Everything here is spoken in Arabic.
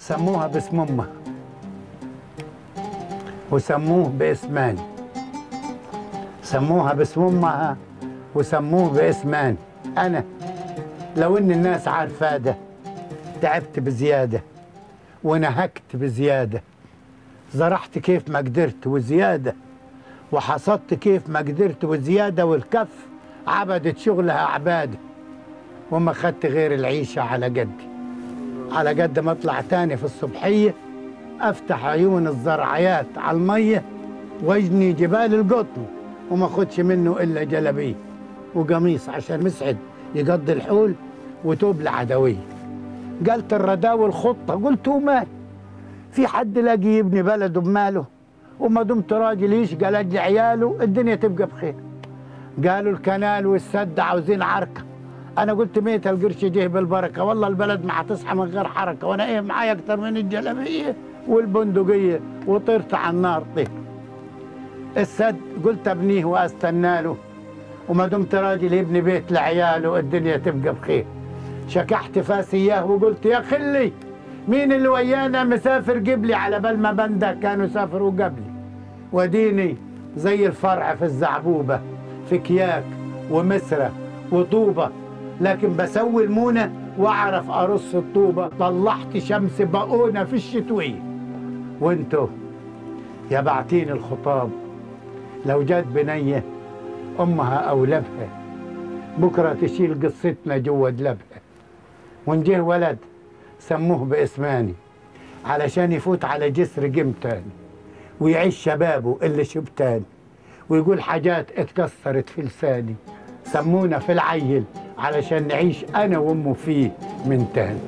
سموها باسم أمها. وسموه باسماني سموها باسم أمها وسموه باسماني أنا لو إن الناس عارفاه ده تعبت بزيادة ونهكت بزيادة زرعت كيف ما قدرت وزيادة وحصدت كيف ما قدرت وزيادة والكف عبدت شغلها عبادة وما خدت غير العيشة على قدي. على قد ما أطلع تاني في الصبحية أفتح عيون الزرعيات على المية واجني جبال القطن وما خدش منه إلا جلبيه وقميص عشان مسعد يقضي الحول وتوب العدويه قالت الرداوي الخطه قلت ومال في حد لاقي يبني بلده بماله؟ وما دمت راجل يشقى لاجل عياله الدنيا تبقى بخير. قالوا الكنال والسد عاوزين عركة. أنا قلت ميت القرش جه بالبركة. والله البلد ما هتصحى من غير حركة وأنا إيه معايا أكتر من الجلابية والبندقية وطرت على النار. طير السد قلت أبنيه وأستنى له. وما دمت راجل يبني بيت لعياله الدنيا تبقى بخير. شكحت فاس إياه وقلت يا خلي مين اللي ويانا مسافر قبلي؟ على بال ما بنده كانوا سافروا قبلي. وديني زي الفرع في الزعبوبة في كياك ومسرة وطوبة. لكن بسوي المونة وأعرف أرص الطوبة. طلعت شمس بقونه في الشتويه وانتو يا بعتين الخطاب لو جت بنية أمها أو لبها بكرة تشيل قصتنا جوا دلبها. وإن جه ولد سموه باسماني علشان يفوت على جسر جيم ويعيش شبابه اللي شبتاني ويقول حاجات اتكسرت في لساني. سمونا في العيل علشان نعيش أنا وأمه فيه من تاني